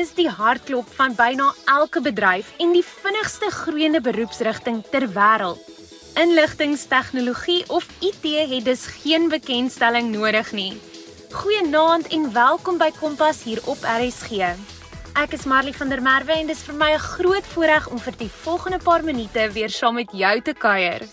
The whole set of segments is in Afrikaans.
Dis die hartklop van byna elke bedryf en die vinnigste groeiende beroepsrigting ter wêreld. Inligtingstegnologie of IT het dus geen bekendstelling nodig nie. Goeienaand en welkom by Kompas hier op RSG. Ek is Marley van der Merwe en dis vir my 'n groot voorreg om vir die volgende paar minute weer saam met jou te kuier.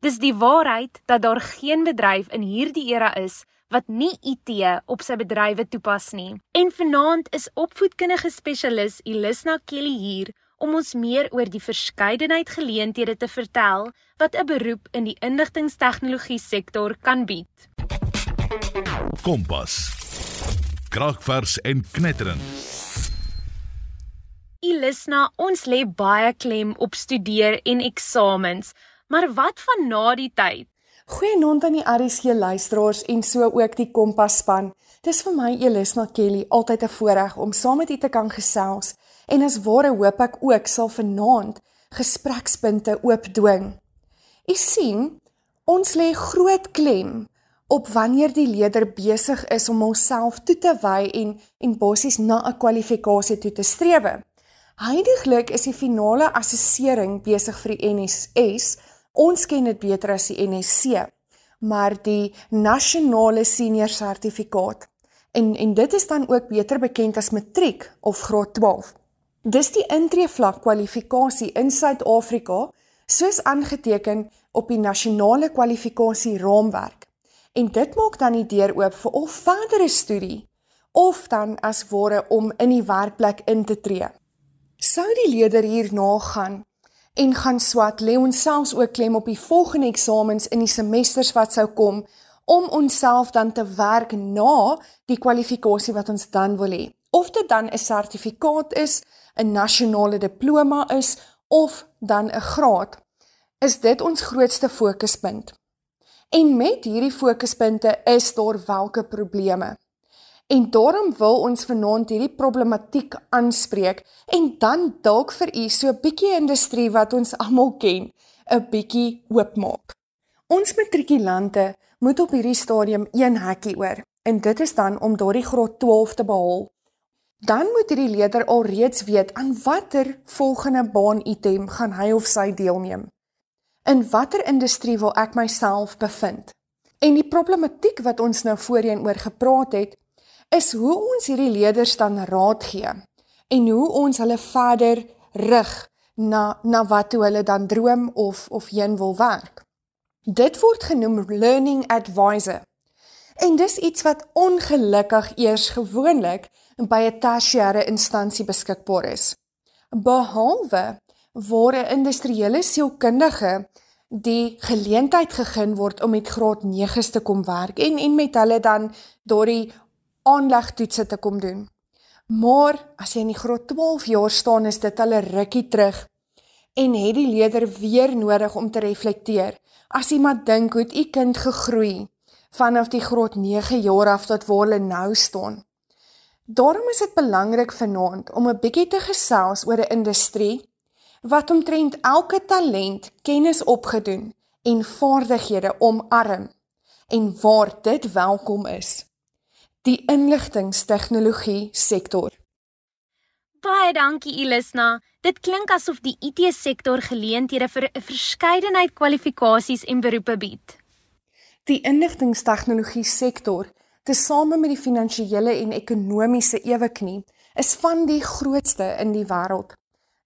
Dis die waarheid dat daar geen bedryf in hierdie era is wat nie IT op sy bedrywe toepas nie. En vanaand is opvoedkundige spesialis Elisna Kelly hier om ons meer oor die verskeidenheid geleenthede te vertel wat 'n beroep in die inligtingstegnologie sektor kan bied. Kompas. Kraakvers en knetterend. Ilisna, ons lê baie klem op studeer en eksamens, maar wat van na die tyd? Goeienaand aan die RSG luisteraars en so ook die Kompas span. Dis vir my Elisna Kelly altyd 'n voorreg om saam met u te kan gesels en as ware hoop ek ook sal vanaand gesprekspunte oopdwing. U sien, ons lê groot klem op wanneer die leerder besig is om homself toe te wy en en basies na 'n kwalifikasie toe te strewe. Heidiglik is die finale assessering besig vir die NSS. Ons ken dit beter as die NSC, maar die nasionale senior sertifikaat. En en dit is dan ook beter bekend as matriek of graad 12. Dis die intreevlak kwalifikasie in Suid-Afrika soos aangeteken op die nasionale kwalifikasie raamwerk. En dit maak dan die deur oop vir of verdere studie of dan as ware om in die werkplek in te tree. Sou die leerder hierna gaan en gaan swat, lê ons selfs ook klem op die volgende eksamens in die semesters wat sou kom om onsself dan te werk na die kwalifikasie wat ons dan wil hê. Of dit dan 'n sertifikaat is, 'n nasionale diploma is of dan 'n graad, is dit ons grootste fokuspunt. En met hierdie fokuspunte is daar welke probleme. En daarom wil ons vanaand hierdie problematiek aanspreek en dan dalk vir u so 'n bietjie industrie wat ons almal ken, 'n bietjie oopmaak. Ons matrikulante moet op hierdie stadium een hekkie oor en dit is dan om daardie graad 12 te behaal. Dan moet hierdie leerder alreeds weet aan watter volgende baan item gaan hy of sy deelneem in watter industrie wil ek myself bevind? En die problematiek wat ons nou voorheen oor gepraat het, is hoe ons hierdie leerders dan raad gee en hoe ons hulle verder rig na na wat toe hulle dan droom of of heen wil werk. Dit word genoem learning advisor. En dis iets wat ongelukkig eers gewoonlik by 'n tersiêre instansie beskikbaar is. Behalwe waar 'n industriële sielkundige die geleentheid gegee word om met graad 9's te kom werk en en met hulle dan daardie aanlegtoetse te kom doen. Maar as jy in die graad 12 jaar staan, is dit al 'n rukkie terug en het die leerder weer nodig om te reflekteer. As iemand dink hoe u kind gegroei vanaf die graad 9 jaar af tot waar hulle nou staan. Daarom is dit belangrik vanaand om 'n bietjie te gesels oor 'n industrie wat omtrent elke talent kennis opgedoen en vaardighede omarm en waar dit welkom is. Die inligtingstegnologie sektor. Baie dankie Ilisna. Dit klink asof die IT sektor geleenthede vir 'n verskeidenheid kwalifikasies en beroepe bied. Die inligtingstegnologie sektor, tesame met die finansiële en ekonomiese eweknie, is van die grootste in die wêreld.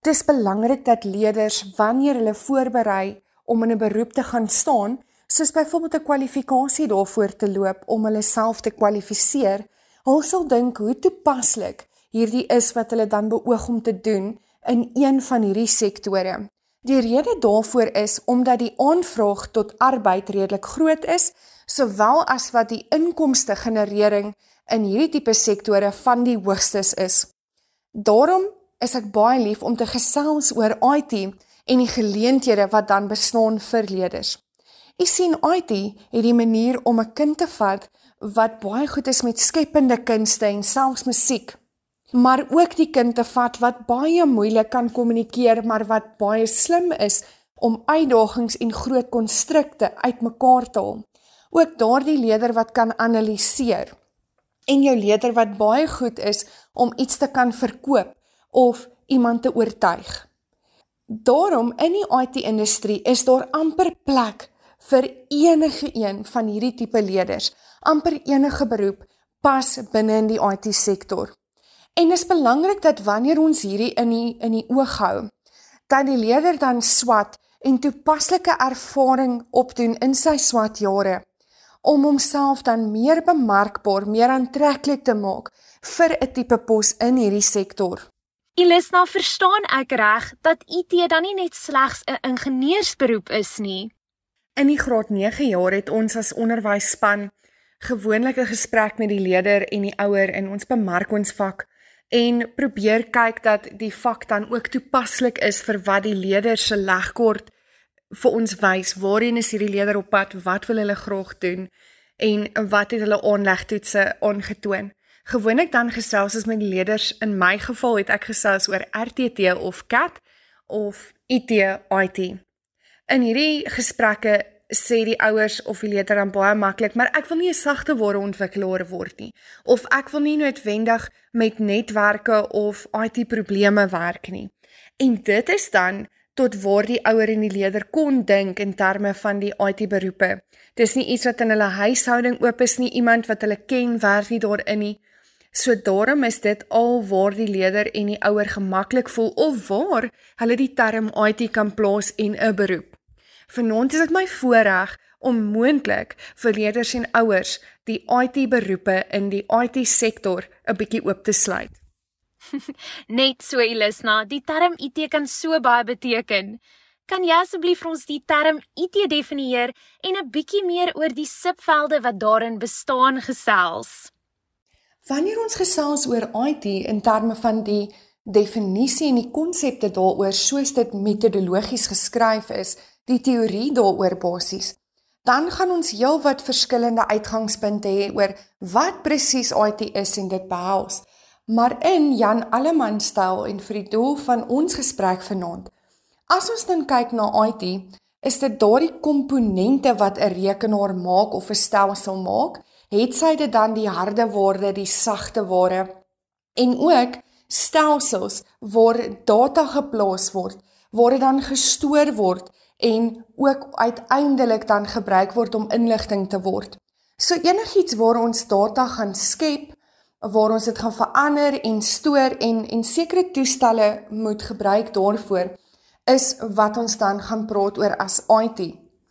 Dis belangrik dat leerders wanneer hulle voorberei om in 'n beroep te gaan staan, soos byvoorbeeld 'n kwalifikasie daarvoor te loop om hulle self te kwalifiseer, hul sal dink hoe toepaslik hierdie is wat hulle dan beoog om te doen in een van hierdie sektore. Die rede daarvoor is omdat die aanvraag tot arbeid redelik groot is, sowel as wat die inkomste generering in hierdie tipe sektore van die hoogstes is. Daarom is ek baie lief om te gesels oor IT en die geleenthede wat dan bestaan vir leerders. Ek sien IT het die manier om 'n kind te vat wat baie goed is met skepende kunste en selfs musiek, maar ook die kind te vat wat baie moeilik kan kommunikeer, maar wat baie slim is om uitdagings en groot konstrukte uitmekaar te haal. Ook daardie leerder wat kan analiseer en jou leerder wat baie goed is om iets te kan verkoop of iemand te oortuig. Daarom in die IT-industrie is daar amper plek vir enige een van hierdie tipe leerders. Amper enige beroep pas binne in die IT-sektor. En dit is belangrik dat wanneer ons hierdie in die in die oog hou, dat die leerder dan swat en toepaslike ervaring opdoen in sy swat jare om homself dan meer bemarkbaar, meer aantreklik te maak vir 'n tipe pos in hierdie sektor. Ilisna, verstaan ek reg dat IT dan nie net slegs 'n ingenieursberoep is nie? In die graad 9 jaar het ons as onderwysspan gewoonlik 'n gesprek met die leerder en die ouer in ons bemark ons vak en probeer kyk dat die vak dan ook toepaslik is vir wat die leerder se legkort vir ons wys. Waarheen is hierdie leerder op pad? Wat wil hulle graag doen? En wat het hulle aanlegtoetse aangetoon? Gewoonlik dan gesels ons met die leerders. In my geval het ek gesels oor RTT of CAT of IT IT. In hierdie gesprekke sê die ouers of die leerder dan baie maklik, maar ek wil nie 'n sagte ware ontwikkelaar word nie of ek wil nie noodwendig met netwerke of IT probleme werk nie. En dit is dan tot waar die ouer en die leerder kon dink in terme van die IT beroepe. Dis nie iets wat in hulle huishouding oop is nie, iemand wat hulle ken werk nie daarin nie. So daarom is dit al waar die leerder en die ouer gemaklik voel of waar hulle die term IT kan plaas en 'n beroep. Vanaand is dit my voorreg om moontlik vir leerders en ouers die IT beroepe in die IT sektor 'n bietjie oop te sluit. Net so Elisna, die term IT kan so baie beteken. Kan jy asseblief vir ons die term IT definieer en 'n bietjie meer oor die subvelde wat daarin bestaan gesels? Wanneer ons gesels oor IT in terme van die definisie en die konsepte daaroor soos dit metodologies geskryf is, die teorie daaroor basies, dan gaan ons heelwat verskillende uitgangspunte hê oor wat presies IT is en dit behels. Maar in Jan Alleman styl en vir die doel van ons gesprek vanaand, as ons dan kyk na IT, is dit daardie komponente wat 'n rekenaar maak of 'n stelsel maak, het sy dit dan die harde ware, die sagte ware en ook stelsels waar data geplaas word, waar dit dan gestoor word en ook uiteindelik dan gebruik word om inligting te word. So enigiets waar ons data gaan skep, waar ons dit gaan verander en stoor en en sekere toestelle moet gebruik daarvoor is wat ons dan gaan praat oor as IT.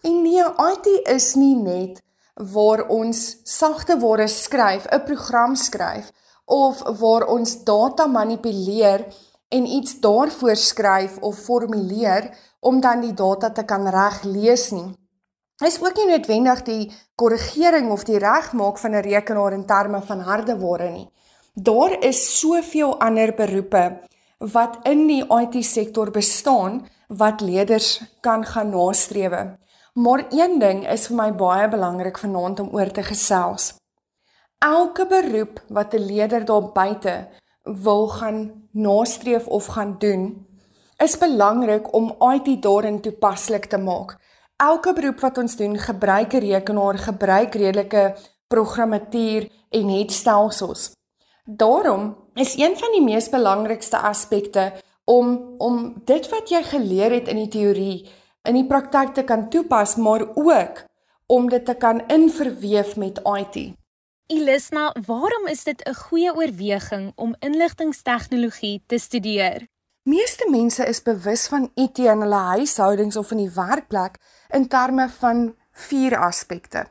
En nee, IT is nie net waar ons sagte ware skryf, 'n program skryf of waar ons data manipuleer en iets daarvoor skryf of formuleer om dan die data te kan reg lees nie. Is ook nie noodwendig die korrigering of die regmaak van 'n rekenaar in terme van harde ware nie. Daar is soveel ander beroepe wat in die IT sektor bestaan wat leerders kan gaan nastrewe. Maar een ding is vir my baie belangrik vanaand om oor te gesels. Elke beroep wat 'n leerder daar buite wil gaan nastreef of gaan doen, is belangrik om IT daarin toepaslik te maak. Elke beroep wat ons doen, gebruik 'n rekenaar, gebruik redelike programmatuur en het stelsels. Daarom is een van die mees belangrikste aspekte om om dit wat jy geleer het in die teorie in die praktyk te kan toepas, maar ook om dit te kan inverweef met IT. Ilisna, waarom is dit 'n goeie oorweging om inligtingstegnologie te studeer? Meeste mense is bewus van IT in hulle huishoudings of in die werkplek in terme van vier aspekte.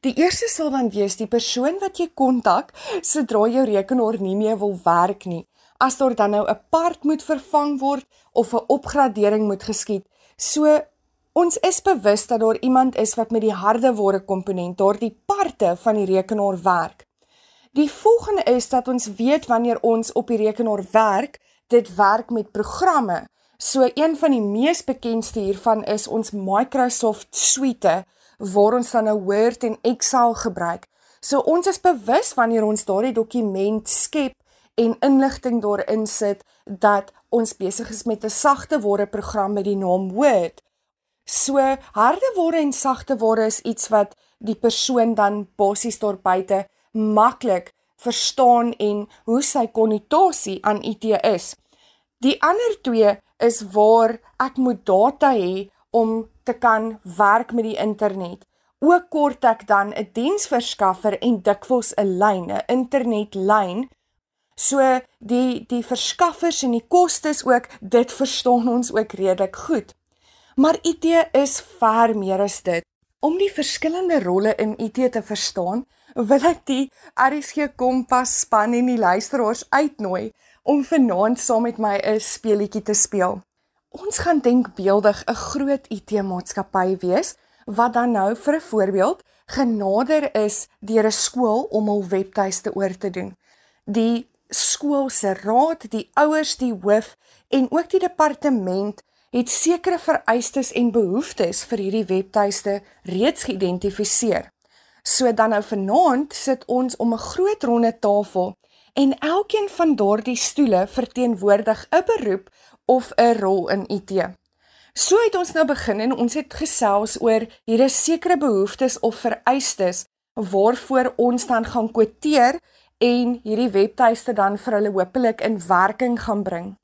Die eerste sal dan wees die persoon wat jy kontak sodra jou rekenaar nie meer wil werk nie. As daar dan nou 'n part moet vervang word of 'n opgradering moet geskied. So Ons is bewus dat daar iemand is wat met die harde ware komponent, daardie parte van die rekenaar werk. Die volgende is dat ons weet wanneer ons op die rekenaar werk, dit werk met programme. So een van die mees bekendste hiervan is ons Microsoft Suite waar ons dan nou Word en Excel gebruik. So ons is bewus wanneer ons daardie dokument skep en inligting daarin sit dat ons besig is met 'n sagte ware program met die naam Word. So harde ware en sagte ware is iets wat die persoon dan basies daar buite maklik verstaan en hoe sy konnotasie aan IT is. Die ander twee is waar ek moet data hê om te kan werk met die internet. Ook kort ek dan 'n diensverskaffer en dikwels 'n lyn, 'n internetlyn. So die die verskaffers en die kostes ook, dit verstaan ons ook redelik goed. Maar IT is ver meer as dit. Om die verskillende rolle in IT te verstaan, wil ek die RSG Kompas span en die luisteraars uitnooi om vanaand saam met my 'n speelietjie te speel. Ons gaan denkbeeldig 'n groot IT-maatskappy wees wat dan nou vir 'n voorbeeld genader is deur 'n skool om hul webtuiste oor te doen. Die skool se raad, die ouers, die hoof en ook die departement het sekere vereistes en behoeftes vir hierdie webtuiste reeds geïdentifiseer. So dan nou vanaand sit ons om 'n groot ronde tafel en elkeen van daardie stoele verteenwoordig 'n beroep of 'n rol in IT. So het ons nou begin en ons het gesels oor hier is sekere behoeftes of vereistes waarvoor ons dan gaan kwoteer en hierdie webtuiste dan vir hulle hopelik in werking gaan bring.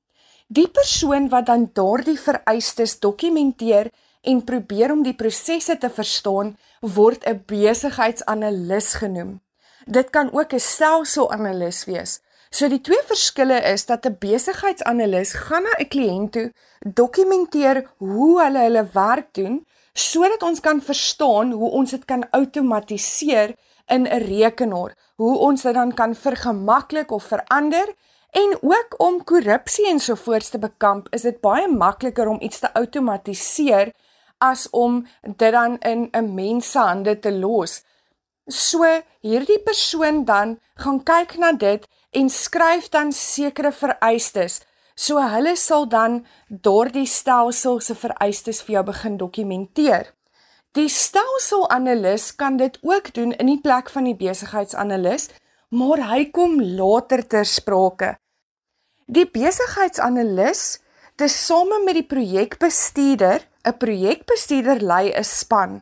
Die persoon wat dan daardie vereistes dokumenteer en probeer om die prosesse te verstaan, word 'n besigheidsanalis genoem. Dit kan ook 'n stelsel-analis wees. So die twee verskille is dat 'n besigheidsanalis gaan na 'n kliënt toe, dokumenteer hoe hulle hulle werk doen sodat ons kan verstaan hoe ons dit kan outomatiseer in 'n rekenaar, hoe ons dit dan kan vergemaklik of verander En ook om korrupsie en so voorts te bekamp, is dit baie makliker om iets te outomatiseer as om dit dan in 'n mens se hande te los. So hierdie persoon dan gaan kyk na dit en skryf dan sekere vereistes. So hulle sal dan daardie stelsel se vereistes vir jou begin dokumenteer. Die stelsel-analis kan dit ook doen in die plek van die besigheidsanalis, maar hy kom later ter sprake. Die besigheidsanalis, dis same met die projekbestuurder, 'n projekbestuurder lei 'n span.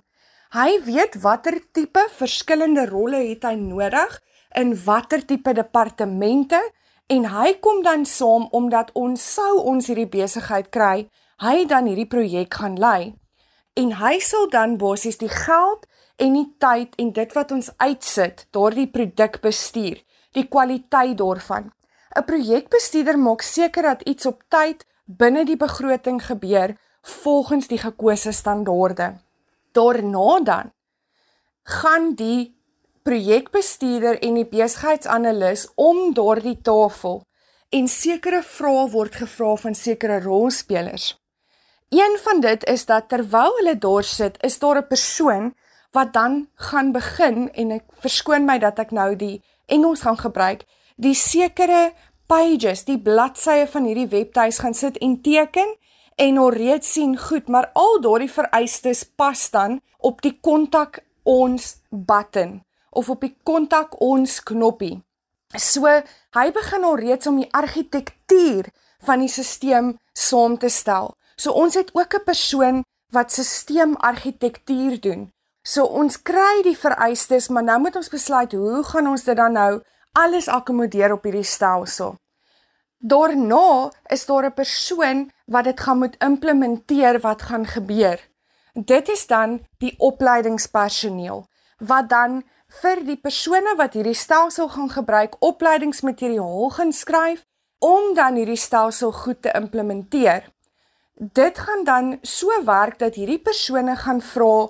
Hy weet watter tipe verskillende rolle het hy nodig in watter tipe departemente en hy kom dan saam omdat ons sou ons hierdie besigheid kry, hy dan hierdie projek gaan lei. En hy sal dan basies die geld en die tyd en dit wat ons uitsit, daardie produk bestuur, die kwaliteit daarvan. 'n Projekbestuurder maak seker dat iets op tyd binne die begroting gebeur volgens die gekose standaarde. Daarna dan gaan die projekbestuurder en die besigheidsanalis om daardie tafel en sekere vrae word gevra van sekere rolspelers. Een van dit is dat terwyl hulle daar sit, is daar 'n persoon wat dan gaan begin en ek verskoon my dat ek nou die Engels gaan gebruik, die sekere pages, die bladsye van hierdie webtuis gaan sit en teken en alreeds sien goed, maar al daardie vereistes pas dan op die kontak ons button of op die kontak ons knoppie. So hy begin alreeds om die argitektuur van die stelsel saam te stel. So ons het ook 'n persoon wat stelsel-argitektuur doen. So ons kry die vereistes, maar nou moet ons besluit hoe gaan ons dit dan nou alles akkommodeer op hierdie stelsel. Daarna is daar 'n persoon wat dit gaan moet implementeer wat gaan gebeur. Dit is dan die opleidingspersoneel wat dan vir die persone wat hierdie stelsel gaan gebruik opleidingsmateriaal gaan skryf om dan hierdie stelsel goed te implementeer. Dit gaan dan so werk dat hierdie persone gaan vra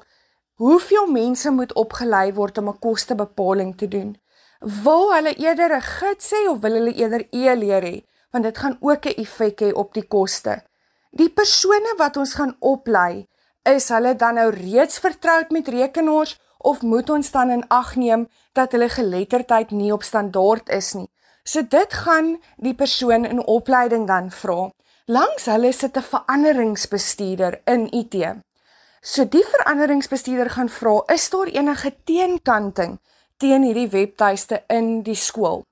hoeveel mense moet opgelei word om 'n kostebepaling te doen. Wil hulle eerder 'n gids hê of wil hulle eerder e-leer hê? Want dit gaan ook 'n effek hê op die koste. Die persone wat ons gaan oplei, is hulle dan nou reeds vertroud met rekenaars of moet ons dan in ag neem dat hulle geletterdheid nie op standaard is nie? So dit gaan die persoon in opleiding dan vra. Langs hulle sit 'n veranderingsbestuurder in IT. So die veranderingsbestuurder gaan vra, is daar enige teenkanting teen hierdie webtuiste in die skool.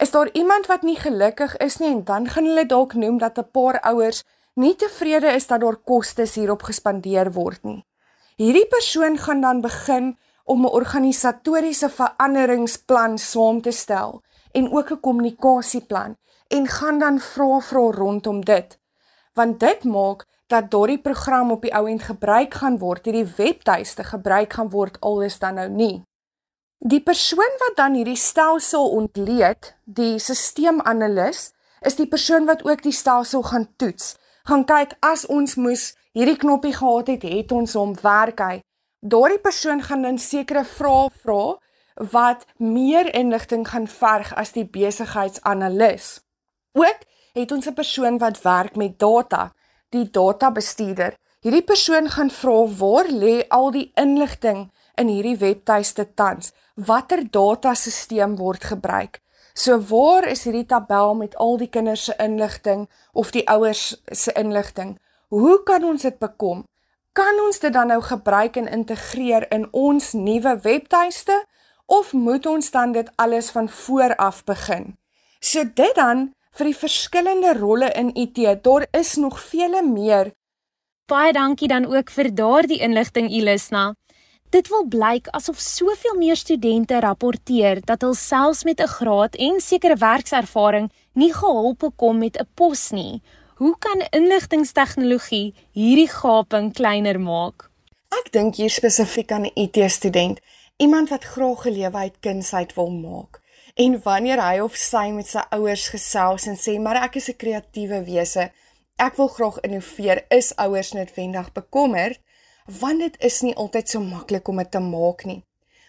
Is daar iemand wat nie gelukkig is nie en dan gaan hulle dalk noem dat 'n paar ouers nie tevrede is dat daar kostes hierop gespandeer word nie. Hierdie persoon gaan dan begin om 'n organisatoriese veranderingsplan saam te stel en ook 'n kommunikasieplan en gaan dan vra vra rondom dit. Want dit maak dat daardie program op die ou end gebruik gaan word, hierdie webtuiste gebruik gaan word alles dan nou nie. Die persoon wat dan hierdie stelsel ontleed, die stelselanalis, is die persoon wat ook die stelsel gaan toets. Gaan kyk as ons moes hierdie knoppie gehad het, het ons hom werk hy. Daardie persoon gaan dan sekere vrae vra wat meer inligting gaan verg as die besigheidsanalis. Ook het ons 'n persoon wat werk met data, die databestuurder. Hierdie persoon gaan vra waar lê al die inligting in hierdie webtuiste tans? Watter datasisteem word gebruik? So waar is hierdie tabel met al die kinders se inligting of die ouers se inligting? Hoe kan ons dit bekom? Kan ons dit dan nou gebruik en integreer in ons nuwe webtuiste of moet ons dan dit alles van voor af begin? So dit dan vir die verskillende rolle in IT, daar is nog vele meer. Baie dankie dan ook vir daardie inligting Ilisna. Dit wil blyk asof soveel meer studente rapporteer dat hulle selfs met 'n graad en sekere werkservaring nie gehelp kom met 'n pos nie. Hoe kan inligtingstegnologie hierdie gaping kleiner maak? Ek dink hier spesifiek aan 'n IT-student iemand wat graag gelewe uit kindsheid wil maak. En wanneer hy of sy met sy ouers gesels en sê maar ek is 'n kreatiewe wese, ek wil graag innoveer, is ouers noodwendig bekommerd want dit is nie altyd so maklik om dit te maak nie.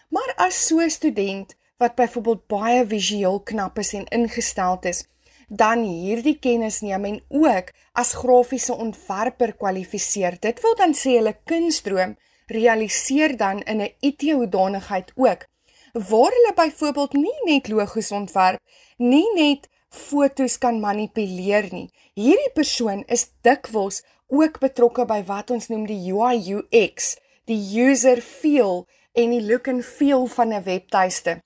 Maar as so 'n student wat byvoorbeeld baie visueel knap is en ingesteld is, dan hierdie kennis neem en ook as grafiese ontwerper kwalifiseer. Dit wil dan sê hulle kunsdroom realiseer dan in 'n IT-hoedanigheid ook waar hulle byvoorbeeld nie net logos ontwerp, nie net fotos kan manipuleer nie. Hierdie persoon is dikwels ook betrokke by wat ons noem die UI UX, die user feel en die look and feel van 'n webtuiste.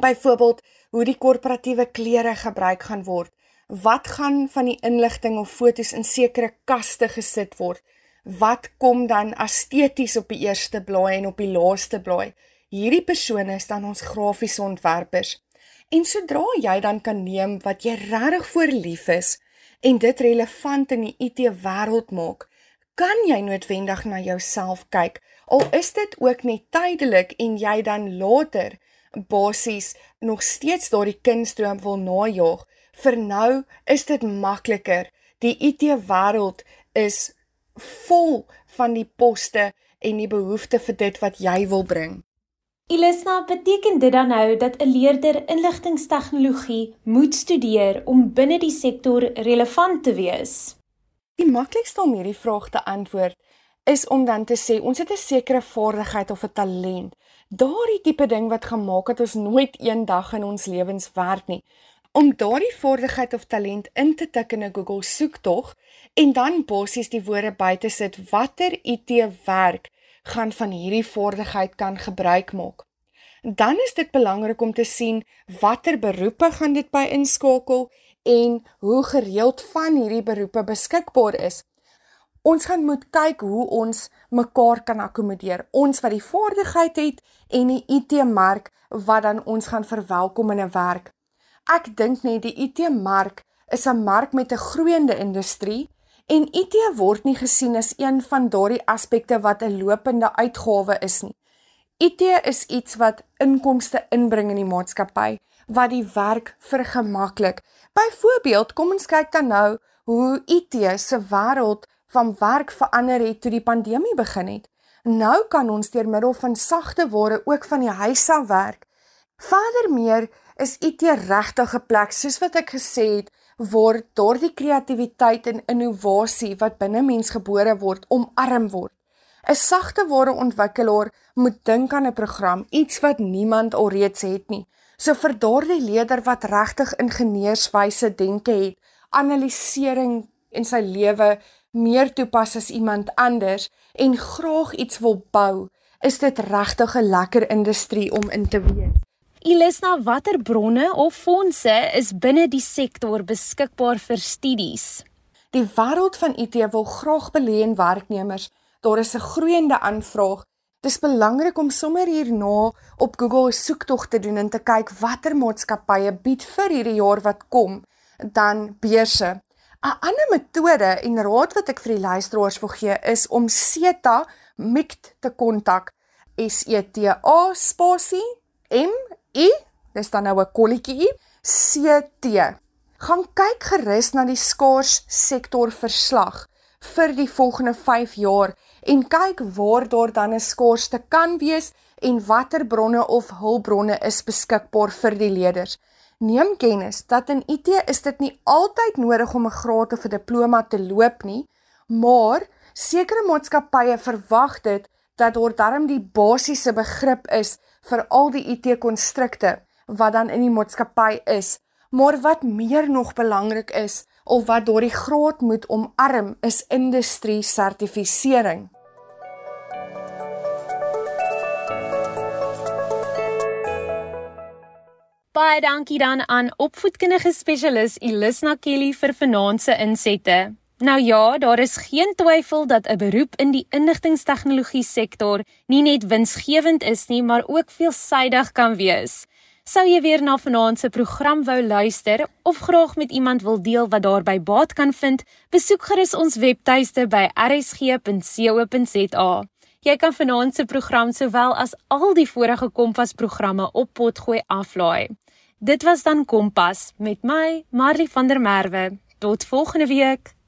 Byvoorbeeld hoe die korporatiewe klere gebruik gaan word, wat gaan van die inligting of fotos in sekere kaste gesit word, wat kom dan esteties op die eerste blaai en op die laaste blaai. Hierdie persone is dan ons grafiese ontwerpers. En sodra jy dan kan neem wat jy regtig voor lief is en dit relevant in die IT wêreld maak, kan jy noodwendig na jouself kyk. Al is dit ook net tydelik en jy dan later basies nog steeds daardie kindstroom wil najag. Vir nou is dit makliker. Die IT wêreld is vol van die poste en die behoefte vir dit wat jy wil bring. Ilisna, beteken dit dan nou dat 'n leerder inligtingstegnologie moet studeer om binne die sektor relevant te wees? Die maklikste om hierdie vraag te antwoord is om dan te sê ons het 'n sekere vaardigheid of 'n talent. Daardie tipe ding wat gemaak het ons nooit eendag in ons lewens werk nie om daardie vaardigheid of talent in te tik in 'n Google soektog en dan basies die woorde by te sit watter IT werk gaan van hierdie vaardigheid kan gebruik maak. Dan is dit belangrik om te sien watter beroepe gaan dit by inskakel en hoe gereeld van hierdie beroepe beskikbaar is. Ons gaan moet kyk hoe ons mekaar kan akkommodeer. Ons wat die vaardigheid het en die IT-mark wat dan ons gaan verwelkom in 'n werk. Ek dink net die IT-mark is 'n mark met 'n groeiende industrie en IT word nie gesien as een van daardie aspekte wat 'n lopende uitgawe is nie. IT is iets wat inkomste inbring in die maatskappy wat die werk vergemaklik. Byvoorbeeld, kom ons kyk dan nou hoe IT se wêreld van werk verander het toe die pandemie begin het. Nou kan ons deur middel van sagte ware ook van die huis af werk. Verder meer is IT regtig 'n plek soos wat ek gesê het waar daardie kreatiwiteit en innovasie wat binne mens gebore word omarm word. 'n Sagte ware ontwikkelaar moet dink aan 'n program, iets wat niemand alreeds het nie. So vir daardie leier wat regtig ingenieurswyse denke het, analisering in sy lewe meer toepas as iemand anders en graag iets wil bou, is dit regtig 'n lekker industrie om in te wees. Ilisna, watter bronne of fondse is binne die sektor beskikbaar vir studies? Die wêreld van IT wil graag belê in werknemers. Daar is 'n groeiende aanvraag Dis belangrik om sommer hierna op Google 'n soektog te doen en te kyk watter maatskappye bied vir hierdie jaar wat kom dan beurse. 'n Ander metode en raad wat ek vir die luisteraars wil gee is om SETA MICT te kontak. S E T A spasie M I, dis dan nou 'n kolletjie C T. Gaan kyk gerus na die skaars sektor verslag vir die volgende 5 jaar en kyk waar daar dan 'n skaarsste kan wees en watter bronne of hulpbronne is beskikbaar vir die leerders. Neem kennis dat in IT is dit nie altyd nodig om 'n graad of 'n diploma te loop nie, maar sekere maatskappye verwag dit dat daar darm die basiese begrip is vir al die IT-konstrukte wat dan in die maatskappy is. Maar wat meer nog belangrik is of wat daardie graad moet omarm is industrie sertifisering. Baie dankie dan aan opvoedkundige spesialis Elisna Kelly vir vanaand se insette. Nou ja, daar is geen twyfel dat 'n beroep in die inligtingstegnologie sektor nie net winsgewend is nie, maar ook veelsidig kan wees. Sou jy weer na vanaand se program wou luister of graag met iemand wil deel wat daarby baat kan vind, besoek gerus ons webtuiste by rsg.co.za. Jy kan vanaand se program sowel as al die vorige Kompas programme op potgooi aflaai. Dit was dan Kompas met my Marley van der Merwe. Tot volgende week.